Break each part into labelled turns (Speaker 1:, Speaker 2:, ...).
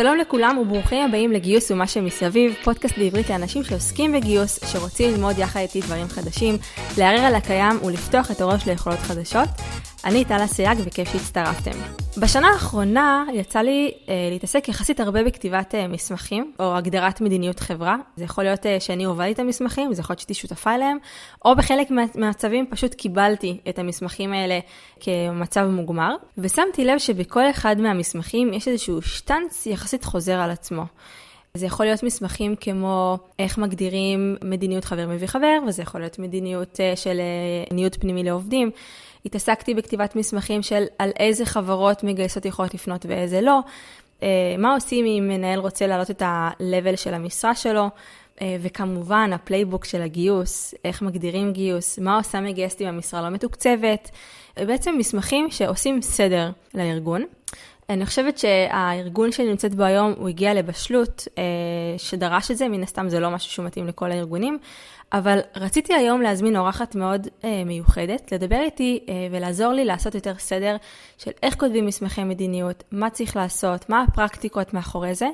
Speaker 1: שלום לכולם וברוכים הבאים לגיוס ומה שמסביב, פודקאסט בעברית לאנשים שעוסקים בגיוס, שרוצים ללמוד יחד איתי דברים חדשים, לערער על הקיים ולפתוח את הראש ליכולות חדשות. אני טלה סייג וכיף שהצטרפתם. בשנה האחרונה יצא לי אה, להתעסק יחסית הרבה בכתיבת אה, מסמכים, או הגדרת מדיניות חברה. זה יכול להיות אה, שאני הובלתי את המסמכים, זה יכול להיות שהייתי שותפה אליהם, או בחלק מהמצבים פשוט קיבלתי את המסמכים האלה כמצב מוגמר, ושמתי לב שבכל אחד מהמסמכים יש איזשהו שטנץ יחסית חוזר על עצמו. זה יכול להיות מסמכים כמו איך מגדירים מדיניות חבר מביא חבר, וזה יכול להיות מדיניות אה, של אה, ניוד פנימי לעובדים. התעסקתי בכתיבת מסמכים של על איזה חברות מגייסות יכולות לפנות ואיזה לא. אה, מה עושים אם מנהל רוצה להעלות את ה-level של המשרה שלו, וכמובן ה playbook של הגיוס, איך מגדירים גיוס, מה עושה מגייסת אם המשרה לא מתוקצבת. בעצם מסמכים שעושים סדר לארגון. אני חושבת שהארגון שאני נמצאת בו היום, הוא הגיע לבשלות אה, שדרש את זה, מן הסתם זה לא משהו שהוא מתאים לכל הארגונים, אבל רציתי היום להזמין אורחת מאוד אה, מיוחדת, לדבר איתי אה, ולעזור לי לעשות יותר סדר של איך כותבים מסמכי מדיניות, מה צריך לעשות, מה הפרקטיקות מאחורי זה,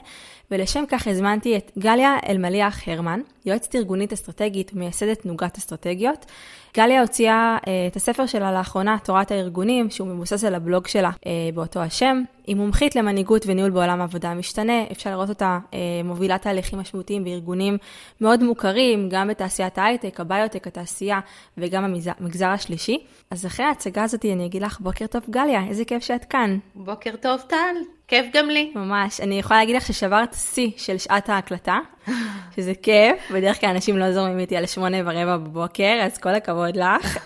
Speaker 1: ולשם כך הזמנתי את גליה אלמליח הרמן, יועצת ארגונית אסטרטגית ומייסדת נוגת אסטרטגיות. גליה הוציאה אה, את הספר שלה לאחרונה, תורת הארגונים, שהוא מבוסס על הבלוג שלה אה, באותו השם. היא מומחית למנהיגות וניהול בעולם העבודה המשתנה, אפשר לראות אותה אה, מובילה תהליכים משמעותיים בארגונים מאוד מוכרים, גם בתעשיית ההייטק, הביוטק, התעשייה וגם המגזר השלישי. אז אחרי ההצגה הזאת אני אגיד לך, בוקר טוב גליה, איזה כיף שאת כאן.
Speaker 2: בוקר טוב טל, כיף גם לי.
Speaker 1: ממש, אני יכולה להגיד לך ששברת שיא של שעת ההקלטה, שזה כיף, בדרך כלל אנשים לא זורמים איתי על שמונה ורבע בבוקר, אז כל הכבוד לך.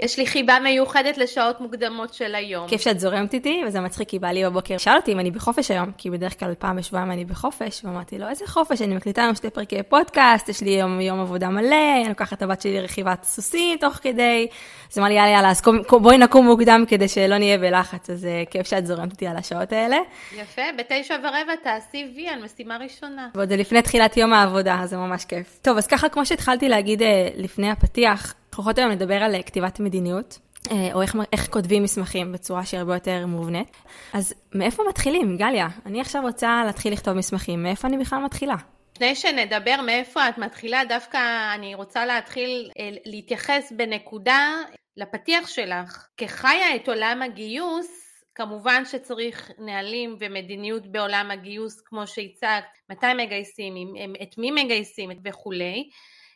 Speaker 2: יש לי חיבה מיוחדת לשעות מוקדמות של היום.
Speaker 1: כיף שאת זורמת איתי, וזה מצחיק, כי בא לי בבוקר שאל אותי אם אני בחופש היום, כי בדרך כלל פעם בשבועיים אני בחופש, ואמרתי לו, איזה חופש, אני מקליטה היום שתי פרקי פודקאסט, יש לי יום, יום עבודה מלא, אני לוקחת את הבת שלי לרכיבת סוסים תוך כדי, אז אמר לי, יאללה, יאללה, אז בואי נקום מוקדם כדי שלא נהיה בלחץ, אז אה, כיף שאת זורמת איתי על השעות האלה.
Speaker 2: יפה, בתשע ורבע תעשי וי על משימה ראשונה.
Speaker 1: ועוד זה לפני תחילת יום העבודה, אז זה ממש כיף. טוב, אז ככה, כמו שהתחלתי להגיד לפני הפתיח, אנחנו הולכות היום לדבר על אה, כתיבת מדיניות, אה, או איך, איך כותבים מסמכים בצורה שהיא הרבה יותר מובנית. אז מאיפה מתחילים, גליה? אני עכשיו רוצה להתחיל לכתוב מסמכים, מאיפה אני בכלל מתחילה?
Speaker 2: לפני שנדבר מאיפה את מתחילה, דווקא אני רוצה להתחיל אה, להתייחס בנקודה לפתיח שלך. כחיה את עולם הגיוס, כמובן שצריך נהלים ומדיניות בעולם הגיוס כמו שהצגת, מתי מגייסים, את מי מגייסים וכולי.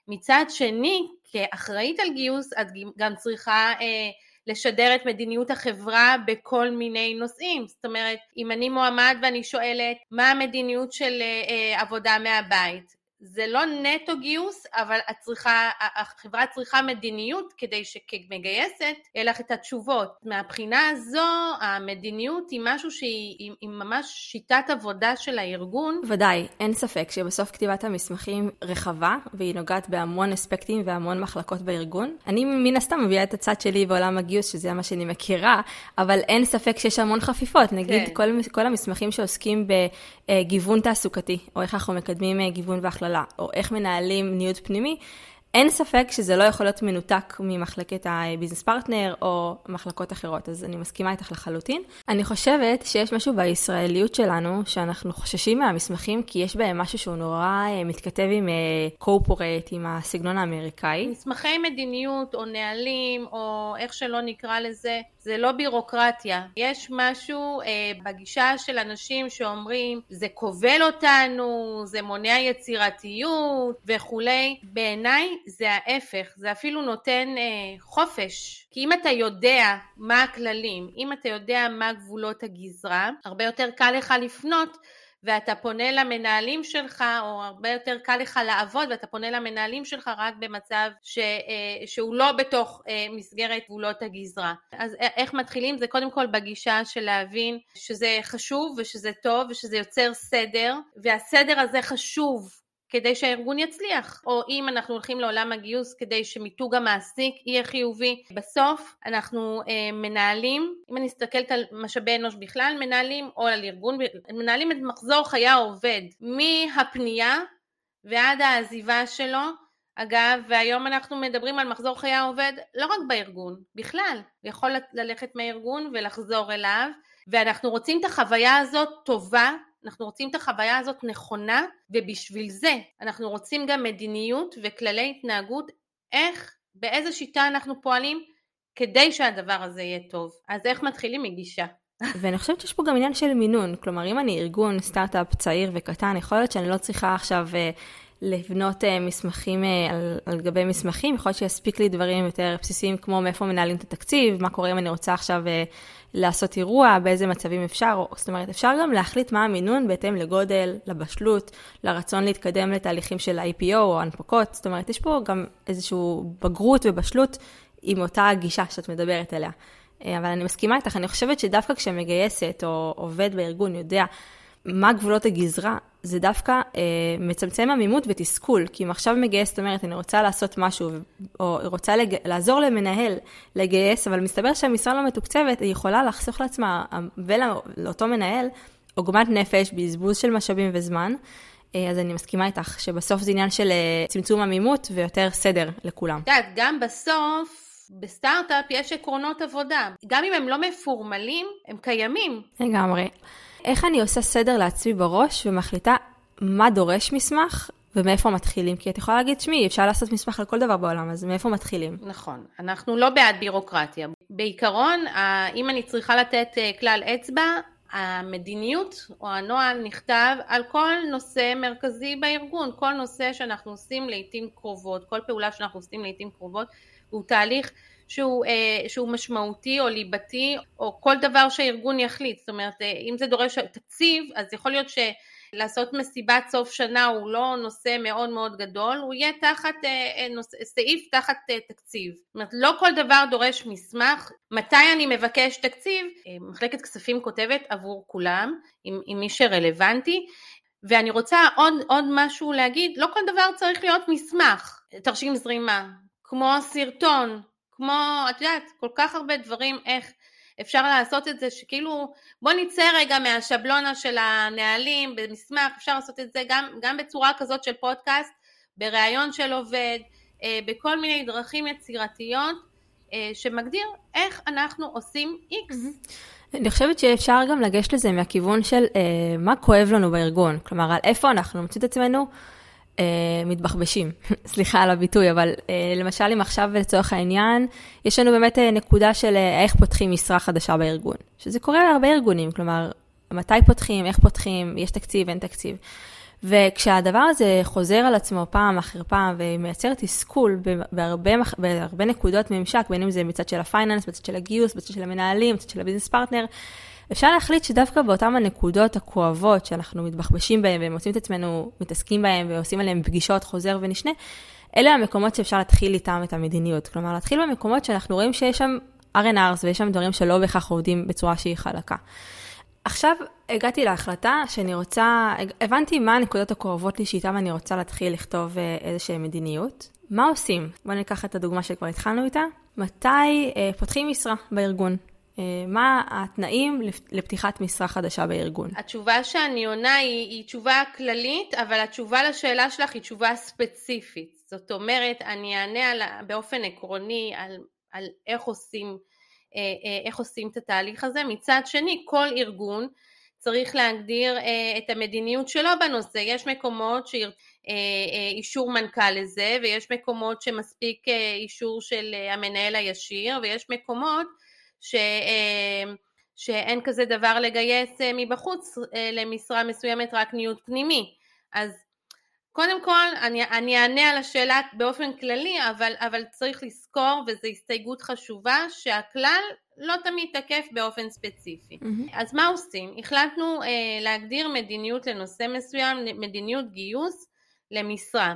Speaker 2: מצד שני, כאחראית על גיוס, את גם צריכה אה, לשדר את מדיניות החברה בכל מיני נושאים. זאת אומרת, אם אני מועמד ואני שואלת מה המדיניות של אה, אה עבודה מהבית, זה לא נטו גיוס, אבל צריכה, החברה צריכה מדיניות כדי שכמגייסת יהיה לך את התשובות. מהבחינה הזו, המדיניות היא משהו שהיא היא ממש שיטת עבודה של הארגון.
Speaker 1: ודאי, אין ספק שבסוף כתיבת המסמכים רחבה, והיא נוגעת בהמון אספקטים והמון מחלקות בארגון. אני מן הסתם מביאה את הצד שלי בעולם הגיוס, שזה מה שאני מכירה, אבל אין ספק שיש המון חפיפות. נגיד, כן. כל, כל המסמכים שעוסקים בגיוון תעסוקתי, או איך אנחנו מקדמים אה, גיוון והחלטה. הכללה, או איך מנהלים ניוד פנימי, אין ספק שזה לא יכול להיות מנותק ממחלקת ה business partner או מחלקות אחרות, אז אני מסכימה איתך לחלוטין. אני חושבת שיש משהו בישראליות שלנו, שאנחנו חוששים מהמסמכים, כי יש בהם משהו שהוא נורא אה, מתכתב עם corporate, אה, עם הסגנון האמריקאי.
Speaker 2: מסמכי מדיניות או נהלים, או איך שלא נקרא לזה, זה לא בירוקרטיה. יש משהו אה, בגישה של אנשים שאומרים, זה כובל אותנו, זה מונע יצירתיות וכולי. בעיניי זה ההפך, זה אפילו נותן אה, חופש. כי אם אתה יודע מה הכללים, אם אתה יודע מה גבולות הגזרה, הרבה יותר קל לך לפנות ואתה פונה למנהלים שלך, או הרבה יותר קל לך לעבוד, ואתה פונה למנהלים שלך רק במצב ש, אה, שהוא לא בתוך אה, מסגרת גבולות הגזרה. אז איך מתחילים? זה קודם כל בגישה של להבין שזה חשוב ושזה טוב ושזה יוצר סדר, והסדר הזה חשוב כדי שהארגון יצליח, או אם אנחנו הולכים לעולם הגיוס כדי שמיתוג המעסיק יהיה חיובי. בסוף אנחנו אה, מנהלים, אם אני מסתכלת על משאבי אנוש בכלל, מנהלים או על ארגון, מנהלים את מחזור חיי העובד, מהפנייה ועד העזיבה שלו. אגב, והיום אנחנו מדברים על מחזור חיי העובד לא רק בארגון, בכלל, הוא יכול ללכת מהארגון ולחזור אליו, ואנחנו רוצים את החוויה הזאת טובה אנחנו רוצים את החוויה הזאת נכונה, ובשביל זה אנחנו רוצים גם מדיניות וכללי התנהגות, איך, באיזה שיטה אנחנו פועלים, כדי שהדבר הזה יהיה טוב. אז איך מתחילים מגישה?
Speaker 1: ואני חושבת שיש פה גם עניין של מינון, כלומר אם אני ארגון סטארט-אפ צעיר וקטן, יכול להיות שאני לא צריכה עכשיו אה, לבנות אה, מסמכים אה, על, על גבי מסמכים, יכול להיות שיספיק לי דברים יותר בסיסיים כמו מאיפה מנהלים את התקציב, מה קורה אם אני רוצה עכשיו לעשות אירוע, באיזה מצבים אפשר, זאת אומרת אפשר גם להחליט מה המינון בהתאם לגודל, לבשלות, לרצון להתקדם לתהליכים של IPO או הנפקות, זאת אומרת יש פה גם איזושהי בגרות ובשלות עם אותה גישה שאת מדברת עליה. אה, אבל אני מסכימה איתך, אני חושבת שדווקא כשמגייסת או עובד בארגון יודע מה גבולות הגזרה, זה דווקא אה, מצמצם עמימות ותסכול. כי אם עכשיו מגייסת אומרת, אני רוצה לעשות משהו, או רוצה לג... לעזור למנהל לגייס, אבל מסתבר שהמשרה לא מתוקצבת, היא יכולה לחסוך לעצמה ולאותו מנהל עוגמת נפש, בזבוז של משאבים וזמן. אה, אז אני מסכימה איתך, שבסוף זה עניין של אה, צמצום עמימות ויותר סדר לכולם.
Speaker 2: את יודעת, גם בסוף... בסטארט-אפ יש עקרונות עבודה. גם אם הם לא מפורמלים, הם קיימים.
Speaker 1: לגמרי. איך אני עושה סדר לעצמי בראש ומחליטה מה דורש מסמך ומאיפה מתחילים? כי את יכולה להגיד, שמי, אפשר לעשות מסמך על כל דבר בעולם, אז מאיפה מתחילים?
Speaker 2: נכון. אנחנו לא בעד בירוקרטיה. בעיקרון, אם אני צריכה לתת אה, כלל אצבע, המדיניות או הנוהל נכתב על כל נושא מרכזי בארגון, כל נושא שאנחנו עושים לעיתים קרובות, כל פעולה שאנחנו עושים לעיתים קרובות, הוא תהליך שהוא, אה, שהוא משמעותי או ליבתי או כל דבר שהארגון יחליט, זאת אומרת אה, אם זה דורש תקציב אז יכול להיות שלעשות מסיבת סוף שנה הוא לא נושא מאוד מאוד גדול, הוא יהיה תחת אה, נושא, סעיף תחת תקציב, זאת אומרת לא כל דבר דורש מסמך, מתי אני מבקש תקציב, מחלקת כספים כותבת עבור כולם עם, עם מי שרלוונטי. ואני רוצה עוד, עוד משהו להגיד, לא כל דבר צריך להיות מסמך, תרשים זרימה, כמו סרטון, כמו, את יודעת, כל כך הרבה דברים איך אפשר לעשות את זה, שכאילו, בוא נצא רגע מהשבלונה של הנהלים במסמך, אפשר לעשות את זה גם, גם בצורה כזאת של פודקאסט, בריאיון של עובד, אה, בכל מיני דרכים יצירתיות, אה, שמגדיר איך אנחנו עושים איקס.
Speaker 1: אני חושבת שאפשר גם לגשת לזה מהכיוון של אה, מה כואב לנו בארגון, כלומר, על איפה אנחנו מוצאים את עצמנו מתבחבשים, סליחה על הביטוי, אבל אה, למשל אם עכשיו לצורך העניין, יש לנו באמת אה, נקודה של אה, איך פותחים משרה חדשה בארגון, שזה קורה להרבה ארגונים, כלומר, מתי פותחים, איך פותחים, יש תקציב, אין תקציב. וכשהדבר הזה חוזר על עצמו פעם אחר פעם ומייצר תסכול בהרבה, בהרבה נקודות ממשק, בין אם זה מצד של ה finance, בצד של הגיוס, בצד של המנהלים, בצד של ה business partner, אפשר להחליט שדווקא באותן הנקודות הכואבות שאנחנו מתבחבשים בהן ומוצאים את עצמנו מתעסקים בהן ועושים עליהן פגישות חוזר ונשנה, אלה המקומות שאפשר להתחיל איתם את המדיניות. כלומר, להתחיל במקומות שאנחנו רואים שיש שם R&R's ויש שם דברים שלא בהכרח עובדים בצורה שהיא חלקה. עכשיו הגעתי להחלטה שאני רוצה, הבנתי מה הנקודות הכואבות לי שאיתן אני רוצה להתחיל לכתוב אה, איזושהי מדיניות. מה עושים? בואו ניקח את הדוגמה שכבר התחלנו איתה. מתי אה, פותחים משרה בארגון? אה, מה התנאים לפתיחת משרה חדשה בארגון?
Speaker 2: התשובה שאני עונה היא, היא תשובה כללית, אבל התשובה לשאלה שלך היא תשובה ספציפית. זאת אומרת, אני אענה על, באופן עקרוני על, על איך, עושים, אה, אה, איך עושים את התהליך הזה. מצד שני, כל ארגון צריך להגדיר את המדיניות שלו בנושא. יש מקומות שאישור מנכ"ל לזה, ויש מקומות שמספיק אישור של המנהל הישיר, ויש מקומות ש, אה, שאין כזה דבר לגייס אה, מבחוץ אה, למשרה מסוימת רק ניוד פנימי. אז קודם כל אני, אני אענה על השאלה באופן כללי, אבל, אבל צריך לזכור, וזו הסתייגות חשובה, שהכלל לא תמיד תקף באופן ספציפי. Mm-hmm. אז מה עושים? החלטנו אה, להגדיר מדיניות לנושא מסוים, מדיניות גיוס למשרה.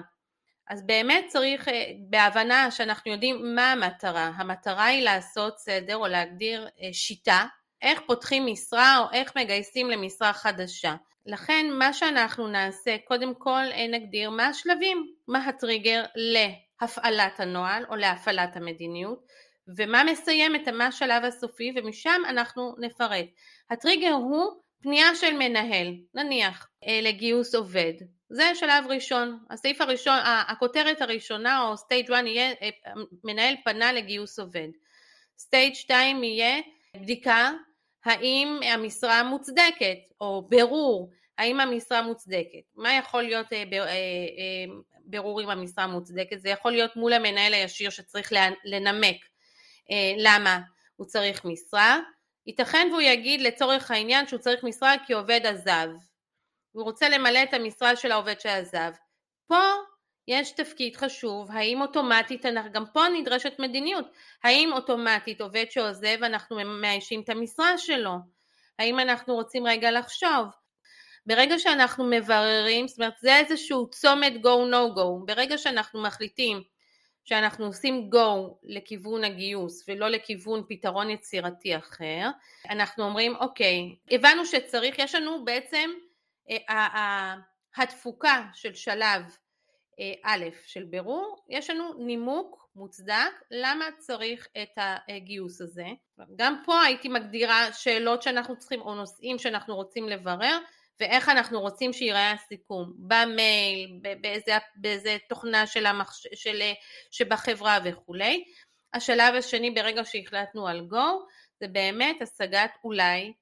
Speaker 2: אז באמת צריך, אה, בהבנה שאנחנו יודעים מה המטרה, המטרה היא לעשות סדר או להגדיר אה, שיטה, איך פותחים משרה או איך מגייסים למשרה חדשה. לכן מה שאנחנו נעשה, קודם כל אה, נגדיר מה השלבים, מה הטריגר להפעלת הנוהל או להפעלת המדיניות, ומה מסיים את מה השלב הסופי ומשם אנחנו נפרט. הטריגר הוא פנייה של מנהל, נניח לגיוס עובד, זה שלב ראשון. הסעיף הראשון, הכותרת הראשונה או stage 1 יהיה אה, מנהל פנה לגיוס עובד. stage 2 יהיה בדיקה האם המשרה מוצדקת או ברור האם המשרה מוצדקת? מה יכול להיות אה, אה, אה, ברור אם המשרה מוצדקת? זה יכול להיות מול המנהל הישיר שצריך לנמק אה, למה הוא צריך משרה. ייתכן והוא יגיד לצורך העניין שהוא צריך משרה כי עובד עזב. הוא רוצה למלא את המשרה של העובד שעזב. פה יש תפקיד חשוב, האם אוטומטית, גם פה נדרשת מדיניות, האם אוטומטית עובד שעוזב אנחנו מאיישים את המשרה שלו, האם אנחנו רוצים רגע לחשוב, ברגע שאנחנו מבררים, זאת אומרת זה איזשהו צומת go no go, ברגע שאנחנו מחליטים שאנחנו עושים go לכיוון הגיוס ולא לכיוון פתרון יצירתי אחר, אנחנו אומרים אוקיי, הבנו שצריך, יש לנו בעצם אה, התפוקה של שלב אה, א' של בירור, יש לנו נימוק מוצדק למה צריך את הגיוס הזה. גם פה הייתי מגדירה שאלות שאנחנו צריכים או נושאים שאנחנו רוצים לברר ואיך אנחנו רוצים שיראה הסיכום, במייל, באיזה, באיזה תוכנה של המחש... של, שבחברה וכולי. השלב השני ברגע שהחלטנו על go זה באמת השגת אולי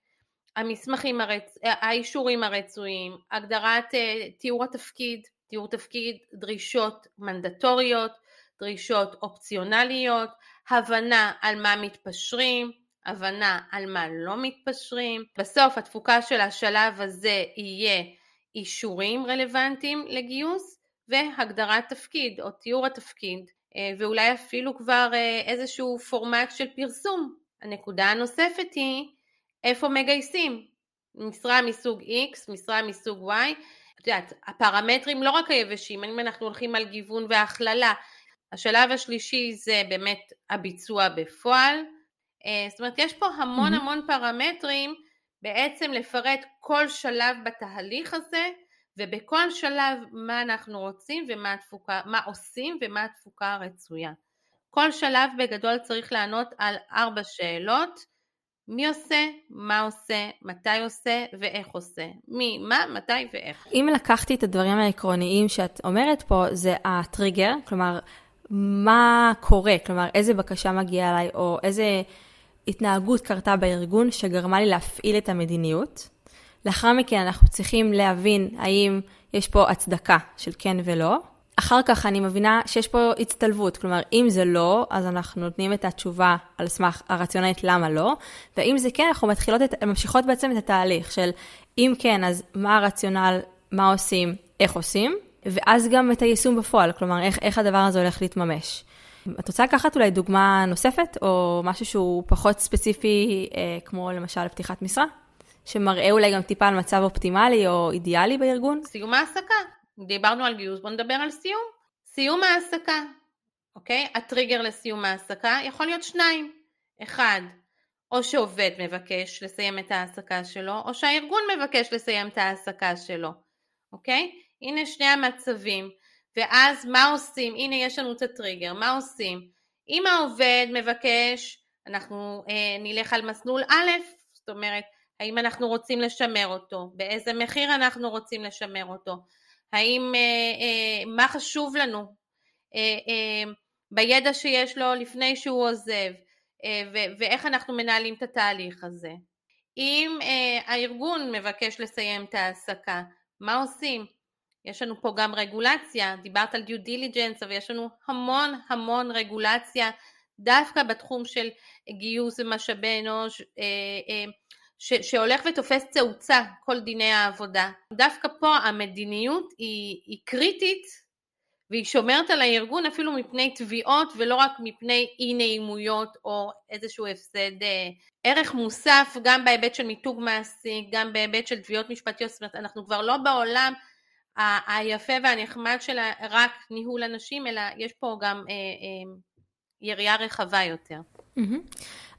Speaker 2: המסמכים, הרצ... האישורים הרצויים, הגדרת אה, תיאור התפקיד, תיאור תפקיד, דרישות מנדטוריות, דרישות אופציונליות, הבנה על מה מתפשרים, הבנה על מה לא מתפשרים. בסוף התפוקה של השלב הזה יהיה אישורים רלוונטיים לגיוס והגדרת תפקיד או תיאור התפקיד אה, ואולי אפילו כבר אה, איזשהו פורמט של פרסום. הנקודה הנוספת היא איפה מגייסים. משרה מסוג X, משרה מסוג Y, את יודעת, הפרמטרים לא רק היבשים, אם אנחנו הולכים על גיוון והכללה, השלב השלישי זה באמת הביצוע בפועל, זאת אומרת יש פה המון המון פרמטרים בעצם לפרט כל שלב בתהליך הזה ובכל שלב מה אנחנו רוצים ומה התפוקה, מה עושים ומה התפוקה הרצויה. כל שלב בגדול צריך לענות על ארבע שאלות מי עושה, מה עושה, מתי עושה ואיך עושה. מי, מה, מתי ואיך.
Speaker 1: אם לקחתי את הדברים העקרוניים שאת אומרת פה, זה הטריגר, כלומר, מה קורה, כלומר, איזה בקשה מגיעה אליי, או איזה התנהגות קרתה בארגון שגרמה לי להפעיל את המדיניות. לאחר מכן אנחנו צריכים להבין האם יש פה הצדקה של כן ולא. אחר כך אני מבינה שיש פה הצטלבות, כלומר, אם זה לא, אז אנחנו נותנים את התשובה על סמך הרציונלית למה לא, ואם זה כן, אנחנו מתחילות את, ממשיכות בעצם את התהליך של אם כן, אז מה הרציונל, מה עושים, איך עושים, ואז גם את היישום בפועל, כלומר, איך, איך הדבר הזה הולך להתממש. את רוצה לקחת אולי דוגמה נוספת, או משהו שהוא פחות ספציפי, אה, כמו למשל פתיחת משרה, שמראה אולי גם טיפה על מצב אופטימלי או אידיאלי בארגון?
Speaker 2: סיום העסקה. דיברנו על גיוס, בואו נדבר על סיום. סיום העסקה, אוקיי? הטריגר לסיום העסקה יכול להיות שניים. אחד, או שעובד מבקש לסיים את העסקה שלו, או שהארגון מבקש לסיים את העסקה שלו, אוקיי? הנה שני המצבים. ואז מה עושים? הנה יש לנו את הטריגר, מה עושים? אם העובד מבקש, אנחנו אה, נלך על מסלול א', זאת אומרת, האם אנחנו רוצים לשמר אותו? באיזה מחיר אנחנו רוצים לשמר אותו? האם, אה, אה, מה חשוב לנו אה, אה, בידע שיש לו לפני שהוא עוזב, אה, ו- ואיך אנחנו מנהלים את התהליך הזה? אם אה, הארגון מבקש לסיים את ההעסקה, מה עושים? יש לנו פה גם רגולציה, דיברת על דיו דיליג'נס, אבל יש לנו המון המון רגולציה דווקא בתחום של גיוס ומשאבי אנוש, אה, אה, ש, שהולך ותופס תאוצה כל דיני העבודה. דווקא פה המדיניות היא, היא קריטית והיא שומרת על הארגון אפילו מפני תביעות ולא רק מפני אי נעימויות או איזשהו הפסד אה, ערך מוסף גם בהיבט של מיתוג מעסיק, גם בהיבט של תביעות משפטיות, זאת אומרת אנחנו כבר לא בעולם היפה והנחמד של רק ניהול אנשים, אלא יש פה גם אה, אה, יריעה רחבה יותר.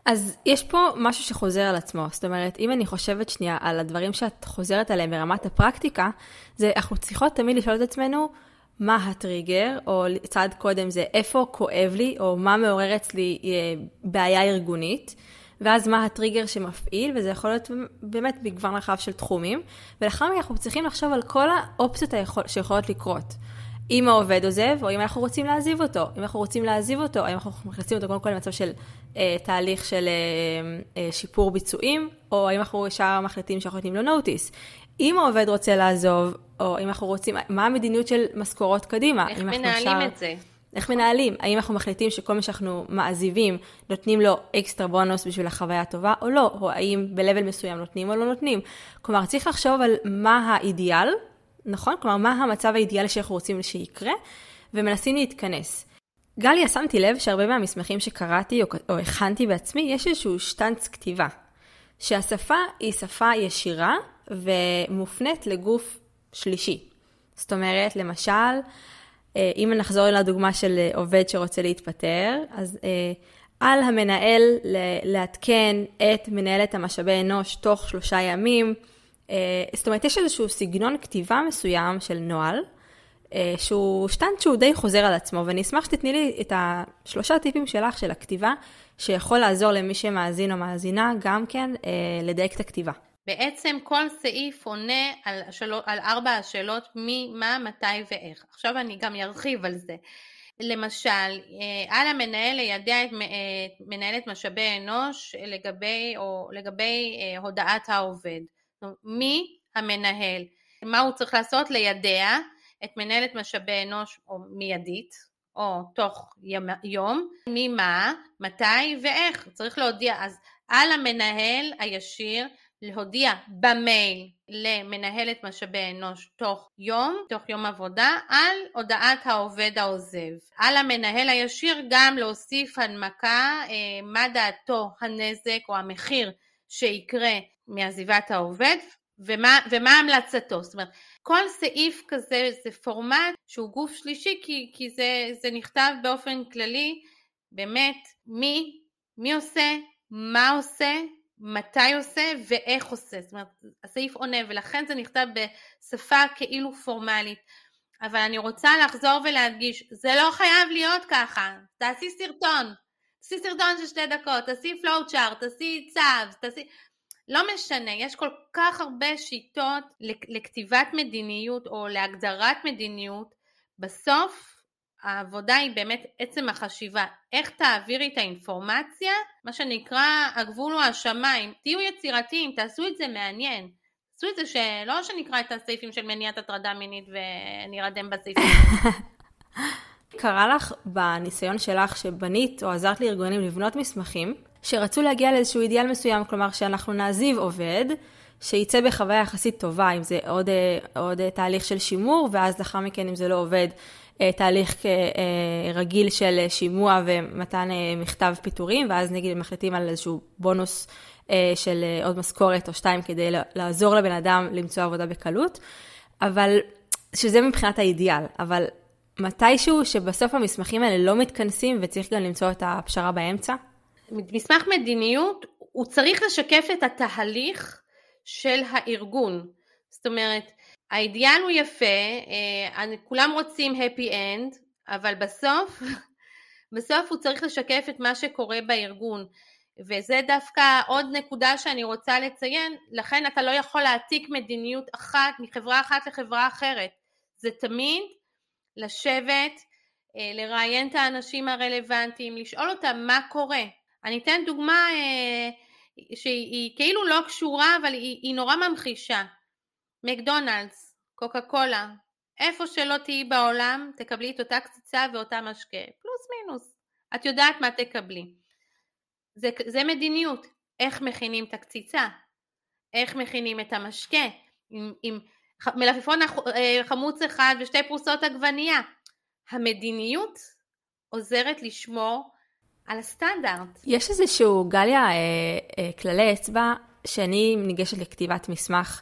Speaker 1: אז יש פה משהו שחוזר על עצמו, זאת אומרת, אם אני חושבת שנייה על הדברים שאת חוזרת עליהם ברמת הפרקטיקה, זה אנחנו צריכות תמיד לשאול את עצמנו, מה הטריגר, או צעד קודם זה איפה כואב לי, או מה מעורר אצלי אה, בעיה ארגונית. ואז מה הטריגר שמפעיל, וזה יכול להיות באמת מגוון רחב של תחומים, ולאחר מכן אנחנו צריכים לחשוב על כל האופציות היכול, שיכולות לקרות. אם העובד עוזב, או אם אנחנו רוצים להעזיב אותו. אם אנחנו רוצים להעזיב אותו, האם אנחנו מכניסים אותו קודם כל למצב של אה, תהליך של אה, אה, שיפור ביצועים, או האם אנחנו ישר מחליטים שאנחנו נותנים לו נוטיס. אם העובד רוצה לעזוב, או אם אנחנו רוצים, מה המדיניות של משכורות קדימה?
Speaker 2: איך מנהלים אפשר, את זה?
Speaker 1: איך מנהלים? האם אנחנו מחליטים שכל מי שאנחנו מעזיבים, נותנים לו אקסטרה בונוס בשביל החוויה הטובה, או לא? או האם ב-level מסוים נותנים או לא נותנים? כלומר, צריך לחשוב על מה האידיאל, נכון? כלומר, מה המצב האידיאלי שאנחנו רוצים שיקרה, ומנסים להתכנס. גליה, שמתי לב שהרבה מהמסמכים שקראתי או, או הכנתי בעצמי, יש איזשהו שטנץ כתיבה. שהשפה היא שפה ישירה ומופנית לגוף שלישי. זאת אומרת, למשל, אם נחזור לדוגמה של אה, עובד שרוצה להתפטר, אז אה, על המנהל לעדכן את מנהלת המשאבי אנוש תוך שלושה ימים. זאת אומרת, יש איזשהו סגנון כתיבה מסוים של נוהל, שהוא שטנט שהוא די חוזר על עצמו, ואני אשמח שתתני לי את השלושה טיפים שלך של הכתיבה, שיכול לעזור למי שמאזין או מאזינה גם כן לדייק את הכתיבה.
Speaker 2: בעצם כל סעיף עונה על, השאל... על ארבע השאלות מי, מה, מתי ואיך. עכשיו אני גם ארחיב על זה. למשל, אה, על המנהל לידע את מנהלת משאבי אנוש לגבי, או לגבי אה, הודעת העובד. מי המנהל? מה הוא צריך לעשות? לידע את מנהלת משאבי אנוש או מיידית, או תוך יום, ממה, מתי ואיך. צריך להודיע. אז על המנהל הישיר להודיע במייל למנהלת משאבי אנוש תוך יום, תוך יום עבודה, על הודעת העובד העוזב. על המנהל הישיר גם להוסיף הנמקה אה, מה דעתו הנזק או המחיר שיקרה מעזיבת העובד ומה, ומה המלצתו. זאת אומרת, כל סעיף כזה זה פורמט שהוא גוף שלישי כי, כי זה, זה נכתב באופן כללי באמת מי, מי עושה, מה עושה, מתי עושה ואיך עושה, זאת אומרת הסעיף עונה ולכן זה נכתב בשפה כאילו פורמלית. אבל אני רוצה לחזור ולהדגיש זה לא חייב להיות ככה, תעשי סרטון, תעשי סרטון של שתי דקות, תעשי צ'ארט, תעשי צו, תעשי, לא משנה, יש כל כך הרבה שיטות לכתיבת מדיניות או להגדרת מדיניות, בסוף העבודה היא באמת עצם החשיבה, איך תעבירי את האינפורמציה, מה שנקרא הגבול הוא השמיים, תהיו יצירתיים, תעשו את זה מעניין, תעשו את זה שלא שנקרא את הסעיפים של מניעת הטרדה מינית ונרדם בסעיפים.
Speaker 1: קרה לך בניסיון שלך שבנית או עזרת לארגונים לבנות מסמכים, שרצו להגיע לאיזשהו אידיאל מסוים, כלומר שאנחנו נעזיב עובד, שייצא בחוויה יחסית טובה, אם זה עוד, עוד תהליך של שימור, ואז לאחר מכן אם זה לא עובד, אה, תהליך אה, אה, רגיל של שימוע ומתן מכתב פיטורים, ואז נגיד מחליטים על איזשהו בונוס של עוד משכורת או שתיים כדי לעזור לבן אדם למצוא עבודה בקלות, אבל שזה מבחינת האידיאל, אבל מתישהו שבסוף המסמכים האלה לא מתכנסים וצריך גם למצוא את הפשרה באמצע?
Speaker 2: מסמך מדיניות הוא צריך לשקף את התהליך של הארגון. זאת אומרת, האידיאל הוא יפה, אה, כולם רוצים happy end, אבל בסוף, בסוף הוא צריך לשקף את מה שקורה בארגון. וזה דווקא עוד נקודה שאני רוצה לציין, לכן אתה לא יכול להעתיק מדיניות אחת מחברה אחת לחברה אחרת. זה תמיד לשבת, אה, לראיין את האנשים הרלוונטיים, לשאול אותם מה קורה. אני אתן דוגמה אה, שהיא כאילו לא קשורה אבל היא, היא נורא ממחישה. מקדונלדס, קוקה קולה, איפה שלא תהיי בעולם תקבלי את אותה קציצה ואותה משקה, פלוס מינוס, את יודעת מה תקבלי. זה, זה מדיניות, איך מכינים את הקציצה, איך מכינים את המשקה, עם, עם מלפפון אה, חמוץ אחד ושתי פרוסות עגבנייה. המדיניות עוזרת לשמור על הסטנדרט.
Speaker 1: יש איזשהו, גליה, אה, אה, כללי אצבע, שאני ניגשת לכתיבת מסמך,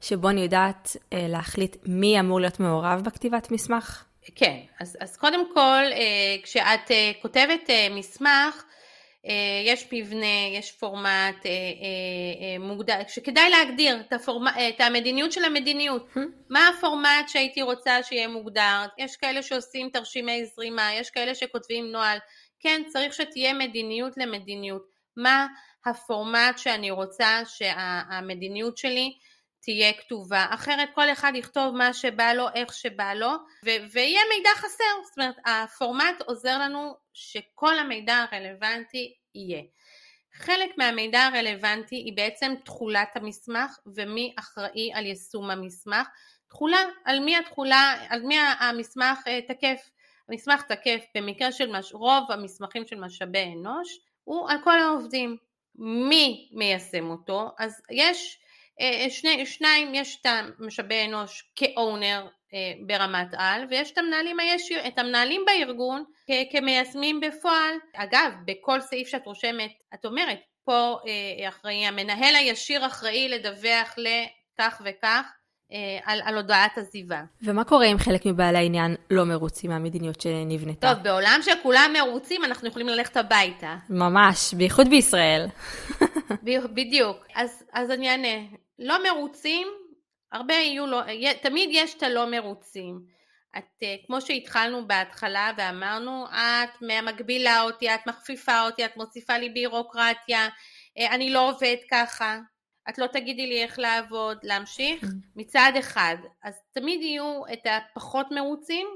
Speaker 1: שבו אני יודעת אה, להחליט מי אמור להיות מעורב בכתיבת מסמך?
Speaker 2: כן, אז, אז קודם כל, אה, כשאת אה, כותבת אה, מסמך, אה, יש מבנה, יש פורמט אה, אה, מוגדר, שכדאי להגדיר את, הפורמט, את המדיניות של המדיניות. Hmm? מה הפורמט שהייתי רוצה שיהיה מוגדר? יש כאלה שעושים תרשימי זרימה, יש כאלה שכותבים נוהל. כן, צריך שתהיה מדיניות למדיניות. מה הפורמט שאני רוצה שהמדיניות שלי תהיה כתובה, אחרת כל אחד יכתוב מה שבא לו, איך שבא לו, ו- ויהיה מידע חסר, זאת אומרת הפורמט עוזר לנו שכל המידע הרלוונטי יהיה. חלק מהמידע הרלוונטי היא בעצם תכולת המסמך ומי אחראי על יישום המסמך. תכולה, על מי התכולה, על מי המסמך אה, תקף. המסמך תקף במקרה של מש... רוב המסמכים של משאבי אנוש הוא על כל העובדים. מי מיישם אותו? אז יש שני, שניים, יש את המשאבי אנוש כאונר אה, ברמת על ויש את המנהלים, הישיר, את המנהלים בארגון כמיישמים בפועל. אגב, בכל סעיף שאת רושמת, את אומרת, פה אה, אחראי, המנהל הישיר אחראי לדווח לכך וכך על, על הודעת עזיבה.
Speaker 1: ומה קורה אם חלק מבעלי העניין לא מרוצים מהמדיניות שנבנתה?
Speaker 2: טוב, בעולם שכולם מרוצים אנחנו יכולים ללכת הביתה.
Speaker 1: ממש, בייחוד בישראל.
Speaker 2: בדיוק. אז, אז אני אענה. לא מרוצים, הרבה יהיו לא, תמיד יש את הלא מרוצים. את, אה, כמו שהתחלנו בהתחלה ואמרנו, את מגבילה אותי, את מכפיפה אותי, את מוסיפה לי בירוקרטיה, אה, אני לא עובד ככה, את לא תגידי לי איך לעבוד, להמשיך, מצד אחד. אז תמיד יהיו את הפחות מרוצים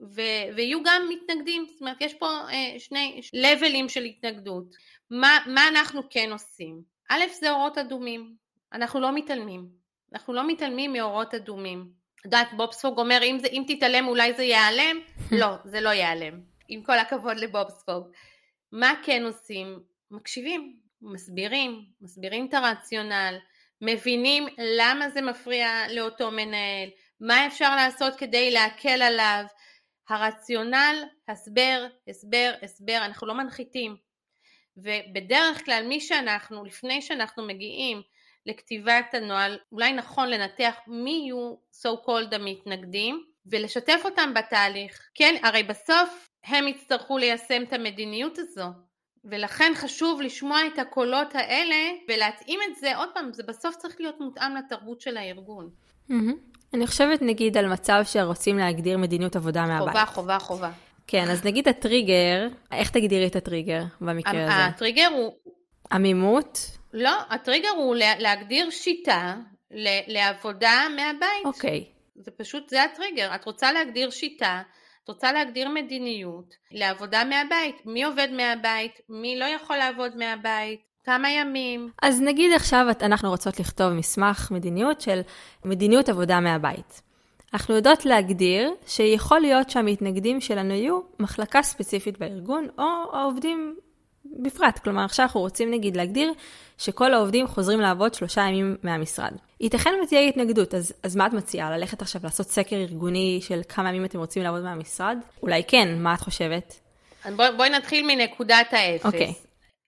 Speaker 2: ו- ויהיו גם מתנגדים, זאת אומרת יש פה אה, שני לבלים של התנגדות. מה, מה אנחנו כן עושים? א' זה אורות אדומים, אנחנו לא מתעלמים. אנחנו לא מתעלמים מאורות אדומים. את יודעת, בובספוג אומר, אם, זה, אם תתעלם אולי זה ייעלם? לא, זה לא ייעלם. עם כל הכבוד לבובספוג. מה כן עושים? מקשיבים, מסבירים, מסבירים את הרציונל, מבינים למה זה מפריע לאותו מנהל, מה אפשר לעשות כדי להקל עליו. הרציונל, הסבר, הסבר, הסבר, אנחנו לא מנחיתים. ובדרך כלל מי שאנחנו, לפני שאנחנו מגיעים לכתיבת הנוהל, אולי נכון לנתח מי יהיו so called המתנגדים ולשתף אותם בתהליך. כן, הרי בסוף הם יצטרכו ליישם את המדיניות הזו. ולכן חשוב לשמוע את הקולות האלה ולהתאים את זה, עוד פעם, זה בסוף צריך להיות מותאם לתרבות של הארגון.
Speaker 1: אני חושבת נגיד על מצב שרוצים להגדיר מדיניות עבודה מהבית.
Speaker 2: חובה, חובה, חובה.
Speaker 1: כן, אז נגיד הטריגר, איך תגדירי את הטריגר במקרה הזה?
Speaker 2: הטריגר הוא...
Speaker 1: עמימות?
Speaker 2: לא, הטריגר הוא להגדיר שיטה לעבודה מהבית.
Speaker 1: אוקיי.
Speaker 2: זה פשוט, זה הטריגר. את רוצה להגדיר שיטה, את רוצה להגדיר מדיניות לעבודה מהבית. מי עובד מהבית? מי לא יכול לעבוד מהבית? כמה ימים?
Speaker 1: אז נגיד עכשיו אנחנו רוצות לכתוב מסמך מדיניות של מדיניות עבודה מהבית. אנחנו יודעות להגדיר שיכול להיות שהמתנגדים שלנו יהיו מחלקה ספציפית בארגון או העובדים בפרט. כלומר, עכשיו אנחנו רוצים נגיד להגדיר שכל העובדים חוזרים לעבוד שלושה ימים מהמשרד. ייתכן ותהיה התנגדות, אז, אז מה את מציעה? ללכת עכשיו לעשות סקר ארגוני של כמה ימים אתם רוצים לעבוד מהמשרד? אולי כן, מה את חושבת?
Speaker 2: בוא, בואי נתחיל מנקודת האפס.
Speaker 1: אוקיי. Okay.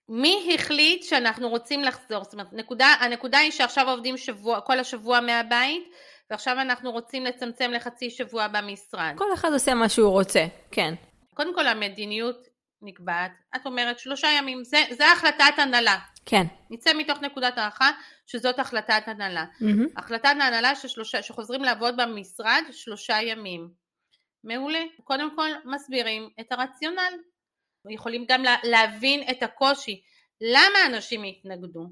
Speaker 2: מי החליט שאנחנו רוצים לחזור? זאת אומרת, נקודה, הנקודה היא שעכשיו עובדים שבוע, כל השבוע מהבית, ועכשיו אנחנו רוצים לצמצם לחצי שבוע במשרד.
Speaker 1: כל אחד עושה מה שהוא רוצה, כן.
Speaker 2: קודם כל המדיניות נקבעת, את אומרת שלושה ימים, זה, זה החלטת הנהלה.
Speaker 1: כן.
Speaker 2: נצא מתוך נקודת הערכה שזאת החלטת הנהלה. Mm-hmm. החלטת הנהלה ששלושה, שחוזרים לעבוד במשרד שלושה ימים. מעולה. קודם כל מסבירים את הרציונל. יכולים גם להבין את הקושי. למה אנשים יתנגדו?